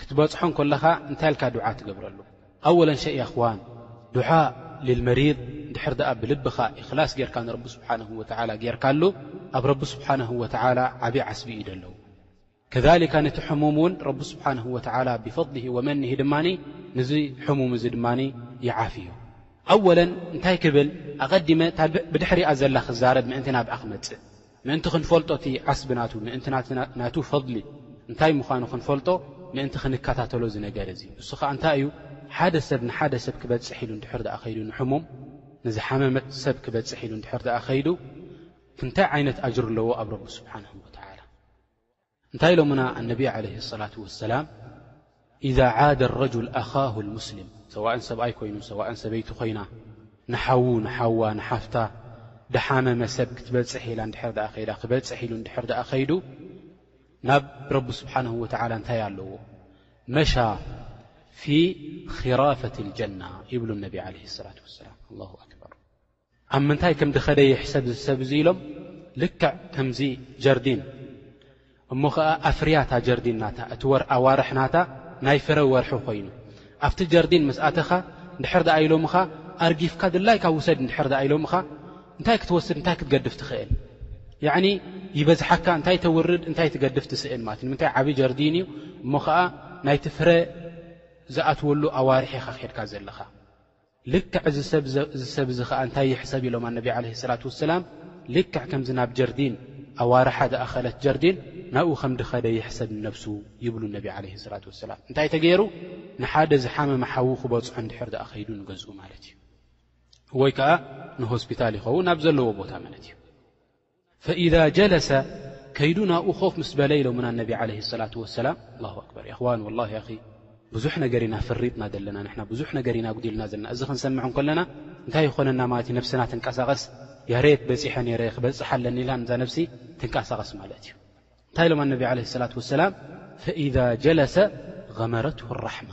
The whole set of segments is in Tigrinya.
ክትበጽሖ እንከለኻ እንታይ ኢልካ ዱዓ ትገብረሉ? ኣወለን ሸይ ያኽዋን ዱዓ ልልመሪድ እንድሕር ደኣ ብልብኻ ኢኽላስ ጌርካ ንረቢ ስብሓነሁ ወተዓላ ጌርካሉ ኣብ ረቢ ስብሓነሁ ወተዓላ ዓቢ ዓስቢ እዩ ደለዎ። ከዛሊካ ነቲ ሕሙም እውን ረቢ ስብሓነሁ ወተዓላ ቢፈድሊሂ ወመኒሂ ድማ ንዚ ሕሙም እዚ ድማ ይዓፍዮ። ኣወለን እንታይ ክብል ኣቐዲመ እታ ብድሕሪኣ ዘላ ክዛረብ ምእንቲ ናብኣ ክመጽእ። ምእንቲ ክንፈልጦ እቲ ዓስቢ ናቱ ምእንቲ ናቱ ፈድሊ እንታይ ምዃኑ ክንፈልጦ ምእንቲ ክንከታተሎ እዚ ነገር እዚ ንሱ ከኣ እንታይ እዩ ሓደ ሰብ ንሓደ ሰብ ክበጽሕ ኢሉ እንድሕር ደኣ ከይዱ ንሕሙም ንዝሓመመ ሰብ ክበጽሕ ኢሉ እንድሕር ደኣ ከይዱ እንታይ ዓይነት ኣጅሪ ኣለዎ ኣብ ረቡ ስብሓነሁ ወተዓላ። እንታይ ኢሎሙና ኣነቢ ዓለይሂ ሰላቱ ወሰላም ኢዛ ዓደ ኣረጁል ኣኻሁ ልሙስሊም ሰዋእን ሰብኣይ ኮይኑ ሰዋእን ሰበይቲ ኮይና ንሓዉ ንሓዋ ንሓፍታ ድሓመመ ሰብ ክትበጽሕ ኢላ እንድሕር ደኣ ከይዳ ክበጽሕ ኢሉ እንድሕር ደኣ ከይዱ ናብ ረቢ ስብሓንሁ ወተዓላ እንታይ ኣለዎ መሻ ፊ ኺራፈት ልጀና ይብሉ ነቢ ዓለይሂ ሰላቱ ወሰላም ኣላሁ ኣክበር ኣብ ምንታይ ከም ድኸደ ይሕሰብ እዚ ሰብ እዚ ኢሎም ልክዕ ከምዚ ጀርዲን እሞ ኸኣ ኣፍርያ እታ ጀርዲን ናታ እቲ ወር ኣዋርሕ ናታ ናይ ፍረ ወርሒ ኮይኑ ኣብቲ ጀርዲን ምስ ኣተኻ እንድሕር ደኣ ኢሎምኻ ኣርጊፍካ ድላይካ ውሰድ እንድሕር ደኣ ኢሎምኻ እንታይ ክትወስድ እንታይ ክትገድፍ ትኽእል ያዕኒ ይበዝሓካ እንታይ ተውርድ እንታይ ትገድፍ ትስእን ማለት እዩ ንምንታይ ዓብዪ ጀርዲን እዩ እሞ ኸዓ ናይቲ ፍረ ዝኣትወሉ ኣዋርሒ ኢኻ ክሄድካ ዘለኻ ልክዕ እዚ ሰብ እዚ ሰብ እዚ ኸኣ እንታይ ይሕሰብ ኢሎም ኣነቢ ዓለይሂ ሰላቱ ወሰላም ልክዕ ከምዚ ናብ ጀርዲን ኣዋርሓ ዝኣኸለት ጀርዲን ናብኡ ከም ድኸደ ይሕሰብ ንነብሱ ይብሉ ነቢ ዓለይሂ ሰላቱ ወሰላም እንታይ ተገይሩ ንሓደ ዝሓመመ ሓዉ ክበጽሖ እንድሕር ድኣ ከይዱ ንገዝኡ ማለት እዩ ወይ ከኣ ንሆስፒታል ይኸውን ናብ ዘለዎ ቦታ ማለት እዩ ፈኢዛ ጀለሰ ከይዱ ናብኡ ኮፍ ምስ በለ ኢሎሙና ነቢ ዓለይሂ ሰላቱ ወሰላም። ኣላሁ ኣክበር የኽዋን ወላሂ ያኺ ብዙሕ ነገር ኢና ፈሪጥና ዘለና ንሕና ብዙሕ ነገር ኢና ኣጉዲልና ዘለና እዚ ክንሰምዕ እንከለና እንታይ ይኾነና ማለት እዩ ነብስና ትንቀሳቐስ ያሬት በጺሐ ነይረ ክበጽሕ ኣለኒ ኢላ እዛ ነብሲ ትንቀሳቐስ ማለት እዩ እንታይ ኢሎም ኣነቢ ዓለይሂ ሰላቱ ወሰላም ፈኢዛ ጀለሰ ገመረትሁ ራሕማ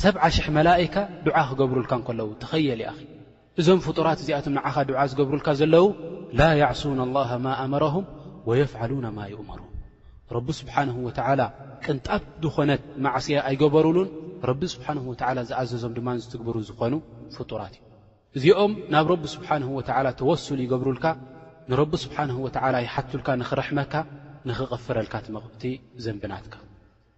ሰብዓ ሽሕ መላኢካ ዱዓ ክገብሩልካ እንከለዉ ተኸየል ያኣኺ እዞም ፍጡራት እዚኣቶም ንዓኻ ዱዓ ዝገብሩልካ ዘለዉ ላ ያዕሱን ኣላሃ ማ ኣመረሁም ወየፍዓሉና ማ ይእመሩን ረቢ ስብሓንሁ ወተዓላ ቅንጣብ ዝኾነት ማዕስያ ኣይገበሩሉን ረቢ ስብሓንሁ ወተዓላ ዝኣዘዞም ድማ ዝትግብሩ ዝኾኑ ፍጡራት እዩ እዚኦም ናብ ረቢ ስብሓንሁ ወተዓላ ተወሱል ይገብሩልካ ንረቢ ስብሓንሁ ወተዓላ ይሓቱልካ ንኽርሕመካ ንኽቕፍረልካ ትመቕብቲ ዘንብናትካ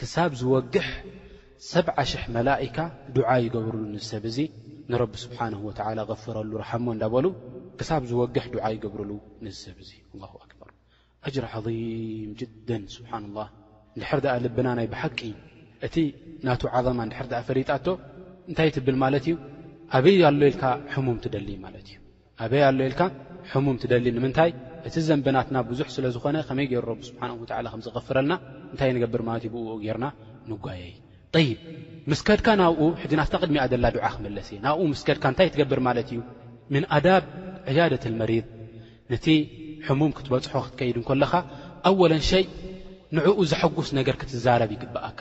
ክሳብ ዝወግሕ ሰብዓ ሽሕ መላኢካ ዱዓ ይገብርሉ ነዚ ሰብ እዚ ንረቢ ስብሓነሁ ወተዓላ ቕፍረሉ ርሓሞ እንዳበሉ ክሳብ ዝወግሕ ዱዓ ይገብርሉ ነዚ ሰብ እዚ ኣላሁ ኣክበር ኣጅር ዓዚም ጅደን ስብሓንላህ እንድሕር ደኣ ልብና ናይ ብሓቂ እቲ ናቱ ዓዘማ እንድሕር ደኣ ፈሊጣቶ እንታይ ትብል ማለት እዩ ኣበይ ኣሎ ኢልካ ሕሙም ትደልይ ማለት እዩ። ኣበይ ኣሎ ኢልካ ሕሙም ትደሊ ንምንታይ እቲ ዘንቢ ናትና ብዙሕ ስለ ዝኾነ ከመይ ገይሩ ረቢ ስብሓነሁ ወተዓላ ከም ዝቕፍረልና እንታይ ንገብር ማለት እዩ ብእኡ ገይርና ንጓየይ ጠይብ ምስ ከድካ ናብኡ ሕጂ ናፍታ ቅድሚኣ ዘላ ዱዓ ክምለስ እየ ናብኡ ምስ ከድካ እንታይ ትገብር ማለት እዩ ምን ኣዳብ ዕያደት ልመሪድ ነቲ ሕሙም ክትበጽሖ ክትከይድ እንከለኻ ኣወለን ሸይ ንዕኡ ዘሐጉስ ነገር ክትዛረብ ይግብኣካ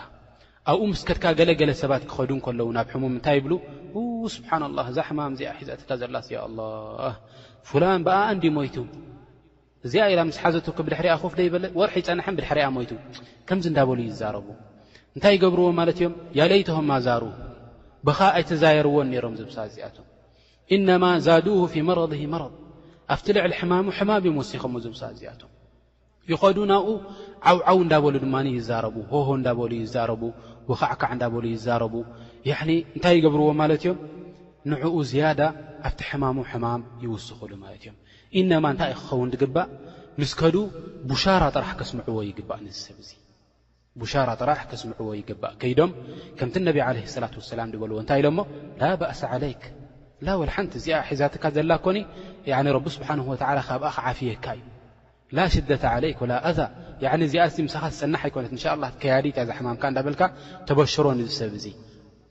ኣብኡ ምስ ከድካ ገለ ገለ ሰባት ክኸዱ እንከለዉ ናብ ሕሙም እንታይ ይብሉ ኡው ስብሓናላህ እዛ ሕማም እዚኣ ሒዛትካ ዘላስ ያኣላህ ፉላን ብኣኣ እንድዩ ሞይቱ እዚኣ ኢላ ምስ ሓዘቱ ከ ብድሕሪኣ ኮፍ ደይበለ ወርሒ ይጸንሕን ብድሕሪኣ ሞይቱ ከምዚ እንዳበሉ ይዛረቡ እንታይ ይገብርዎ ማለት እዮም ያለይትሆም ኣዛሩ ብኻ ኣይተዛየርዎን ነይሮም ዝብሳ እዚኣቶም ኢነማ ዛዱሁ ፊ መረضሂ መረض ኣብቲ ልዕሊ ሕማሙ ሕማም እዮም ወሲኸሞ ዝብሳ እዚኣቶም ይኸዱ ናብኡ ዓውዓው እንዳበሉ ድማ ይዛረቡ ሆሆ እንዳበሉ ይዛረቡ ወኻዕካዕ እንዳበሉ ይዛረቡ ያዕኒ እንታይ ይገብርዎ ማለት እዮም ንዕኡ ዝያዳ ኣብቲ ሕማሙ ሕማም ይውስኽሉ ማለት እዮም ኢነማ እንታይ ክኸውን ዝግባእ ምስ ከዱ ቡሻራ ጥራሕ ከስምዕዎ ይግባእ ነዚ ሰብ እዚ ቡሻራ ጥራሕ ከስምዕዎ ይግባእ ከይዶም ከምቲ ነቢ ዓለይሂ ሰላቱ ወሰላም ድበልዎ እንታይ ኢሎሞ ላ ባእሰ ዓለይክ ላ ወልሓንቲ እዚኣ ሒዛትካ ዘላ እኮኒ ያኒ ረቢ ስብሓነሁ ወተዓላ ካብኣ ክዓፍየካ እዩ ላ ሽደተ ዓለይክ ወላ ኣዛ ያኒ እዚኣ ምሳኻ ትጸንሕ ኣይኮነት እንሻ ኣላ ከያዲት እያ እዛ ሕማምካ እንዳበልካ ተበሽሮ ንዚ ሰብ እዚ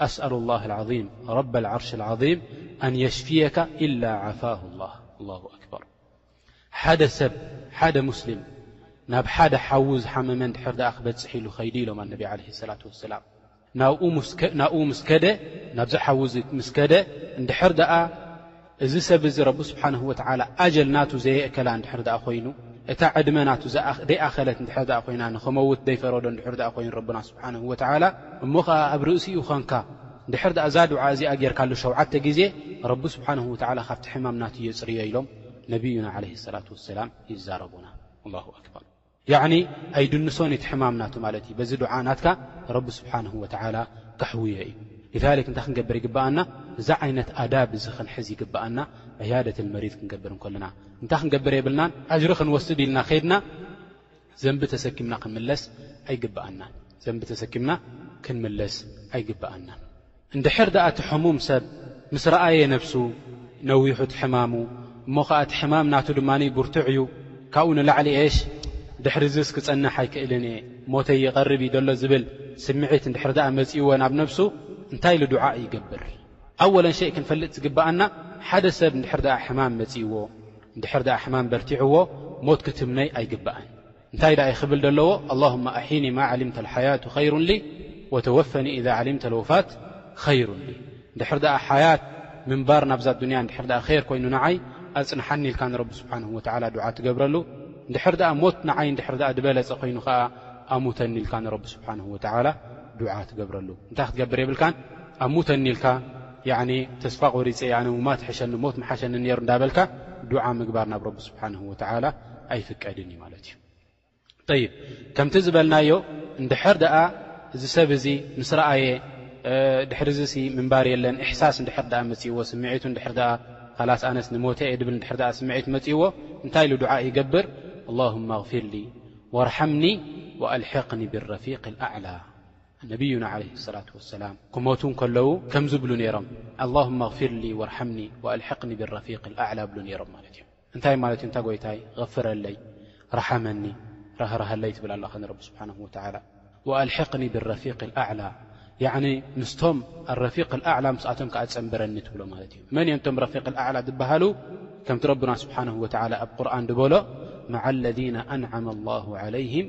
أسأل الله العظيم رب العرش العظيم أن يشفيك إلا عفاه الله الله أكبر حد س حد مسلم نب حد حو حمم ر د خبح ل خيد لم النبي عليه الصلاة والسلام ن ن مسك ر እዚ ሰብ እዚ ረቢ ስብሓነሁ ወተዓላ ኣጀል ናቱ ዘየእከላ እንድሕር ደኣ ኮይኑ፣ እታ ዕድመ ናቱ ዘይኣኸለት እንድሕር ደኣ ኮይና፣ ንኽመውት ዘይፈረዶ እንድሕር ደኣ ኮይኑ ረብና ስብሓነሁ ወተዓላ፣ እሞ ኸኣ ኣብ ርእሲኡ ኾንካ እንድሕር ደኣ እዛ ዱዓ እዚኣ ጌርካሉ ሸውዓተ ግዜ፣ ረቢ ስብሓነሁ ወተዓላ ካብቲ ሕማም ናቱ የጽርዮ ኢሎም ነብዩና ዓለይሂ ሰላቱ ወሰላም ይዛረቡና። ኣላሁ ኣክበር። ያዕኒ ኣይድንሶን እዩ እቲ ሕማም ናቱ ማለት እዩ። በዚ ዱዓ ናትካ ረቢ ስብሓነሁ ወተዓላ ከሕውዮ እዩ። ሊዛሊክ እንታይ ክንገብር ይግበኣና? እዚ ዓይነት ኣዳብ እዚ ክንሕዝ ይግበኣና፣ ዕያደተል መሪድ ክንገብር እንከለና እንታይ ክንገብር የብልናን? ኣጅሪ ክንወስድ ኢልና ከይድና ዘንቢ ተሰኪምና ክንምለስ ኣይግበኣናን። ዘንቢ ተሰኪምና ክንምለስ ኣይግበኣናን። እንድሕር ደኣ እቲ ሕሙም ሰብ ምስ ረኣየ ነብሱ ነዊሑ እቲ ሕማሙ እሞ ከኣ እቲ ሕማም ናቱ ድማ ቡርቱዕ እዩ ካብኡ ንላዕሊ ኤሽ ድሕሪዝስ ክጸንሕ ኣይክእልን እየ ሞተይ ይቐርብ እዩ ዘሎ ዝብል ስምዒት እንድሕር ደኣ መጺእዎ ናብ ነብሱ እንታይ ኢሉ ዱዓእ ይገብር ኣወለን ሸይ ክንፈልጥ ዝግበኣና ሓደ ሰብ እንድሕር ደኣ ሕማም መጺእዎ እንድሕር ደኣ ሕማም በርቲዕዎ ሞት ክትምነይ ኣይግበኣን። እንታይ ደኣዩ ክብል ደለዎ ኣላሁመ ኣሒኒ ማ ዓሊምተ ኣልሓያቱ ኸይሩን ሊ ወተወፈኒ ኢዛ ዓሊምተ ኣልወፋት ኸይሩን ሊ እንድሕር ደኣ ሓያት ምንባር ናብዛ ኣዱንያ እንድሕር ደኣ ኼር ኮይኑ ንዓይ ኣጽንሓኒ ኢልካ ንረቢ ስብሓነሁ ወተዓላ ዱዓ ትገብረሉ እንድሕር ደኣ ሞት ንዓይ እንድሕር ደኣ ድበለጸ ኾይኑ ኸኣ ኣሙተኒ ኢልካ ንረቢ ስብሓነሁ ወተዓላ ዱዓ ትገብረሉ እንታይ ክትገብር የብልካን ኣሙተኒ ኢልካ ያኒ ተስፋ ቆሪጸ ኣነ ሙማት ይሕሸኒ ሞት ምሓሸኒ ኔሩ እንዳበልካ ዱዓ ምግባር ናብ ረቢ ስብሓንሁ ወተዓላ ኣይፍቀድን እዩ ማለት እዩ ጠይብ ከምቲ ዝበልናዮ እንድሕር ደኣ እዚ ሰብ እዚ ምስ ረኣየ ድሕሪዚ ሲ ምንባር የለን እሕሳስ እንድሕር ደኣ መጺእዎ ስምዒቱ እንድሕር ደኣ ኻላስ ኣነስ ንሞተ እየ ድብል እንድሕር ደኣ ስምዒት መጺእዎ እንታይ ኢሉ ዱዓ ይገብር ኣላሁማ ኣግፊርሊ ወርሓምኒ ወኣልሕቅኒ ብረፊቅ ኣዕላ ነብዩና ዓለይሂ ሰላቱ ወሰላም ክሞቱ እንከለዉ ከምዚ ይብሉ ነይሮም፣ ኣላሁመ ኣግፊርሊ ወርሓምኒ ወኣልሕቅኒ ቢረፊቅ ኣልኣዕላ ይብሉ ነይሮም ማለት እዮም። እንታይ ማለት እዩ ኣንታ ጎይታይ ኣግፍረለይ ርሓመኒ ራህርሃለይ ትብል ኣለኻ ንረቢ ስብሓነሁ ወተዓላ ወኣልሕቅኒ ቢረፊቅ ኣልኣዕላ ያዕኒ ምስቶም ኣረፊቅ ኣልኣዕላ ምስኣቶም ከኣ ኣጸንብረኒ ትብሎ ማለት እዩ። መን እዮም እቶም ረፊቅ ኣልኣዕላ ዝበሃሉ? ከምቲ ረቡና ስብሓነሁ ወተዓላ ኣብ ቁርኣን ድበሎ መዓ ለዚነ ኣንዓመ ኣላሁ ዓለይሂም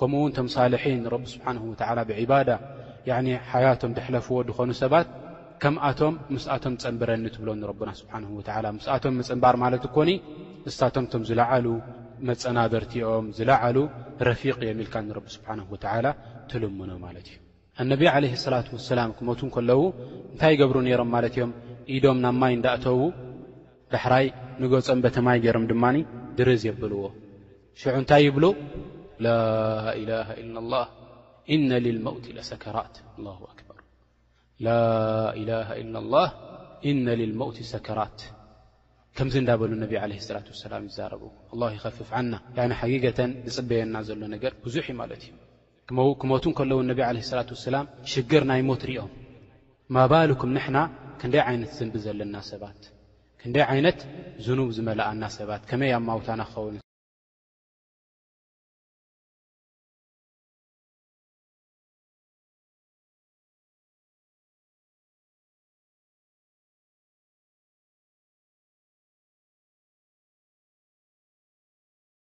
ከምኡውን እቶም ሳልሒን ረቢ ስብሓን ወተዓላ ብዒባዳ ያዕኒ ሓያቶም ዘሕለፍዎ ዝኾኑ ሰባት ከምኣቶም ምስኣቶም ጸንብረኒ ትብሎ ንረብና ስብሓን ወተዓላ ምስኣቶም ምጽንባር ማለት እኮኒ ንሳቶም እቶም ዝለዓሉ መጸናበርቲኦም ዝለዓሉ ረፊቕ እዮም ኢልካ ንረቢ ስብሓን ወተዓላ ትልምኖ ማለት እዩ ኣነቢ ዓለህ ሰላት ወሰላም ክመቱ ከለዉ እንታይ ይገብሩ ነይሮም ማለት እዮም ኢዶም ናብ ማይ እንዳእተዉ ዳሕራይ ንገጾም በቲ ማይ ገይሮም ድማ ድርዝ የብልዎ ሽዑ እንታይ ይብሉ ላኢላሃ ኢላ ላህ ኢነ ልልመውት ለሰከራት ኣላ ኣክበር ላኢላሃ ኢላ ላህ ኢነ ልልመውት ሰከራት ከምዚ እንዳበሉ ነቢ ዓለ ስላት ወሰላም ይዛረቡ ኣላ ይኸፍፍ ዓና ን ሓጊገተን ዝፅበየና ዘሎ ነገር ብዙሕ እዩ ማለት እዩ ክመቱ ከለዉ ነቢ ዓለ ስላት ወሰላም ሽግር ናይ ሞት ርኦም ማባልኩም ንሕና ክንደይ ዓይነት ዘንቢ ዘለና ሰባት ክንደይ ዓይነት ዝኑብ ዝመላኣና ሰባት ከመይ ኣማውታና ክኸውን።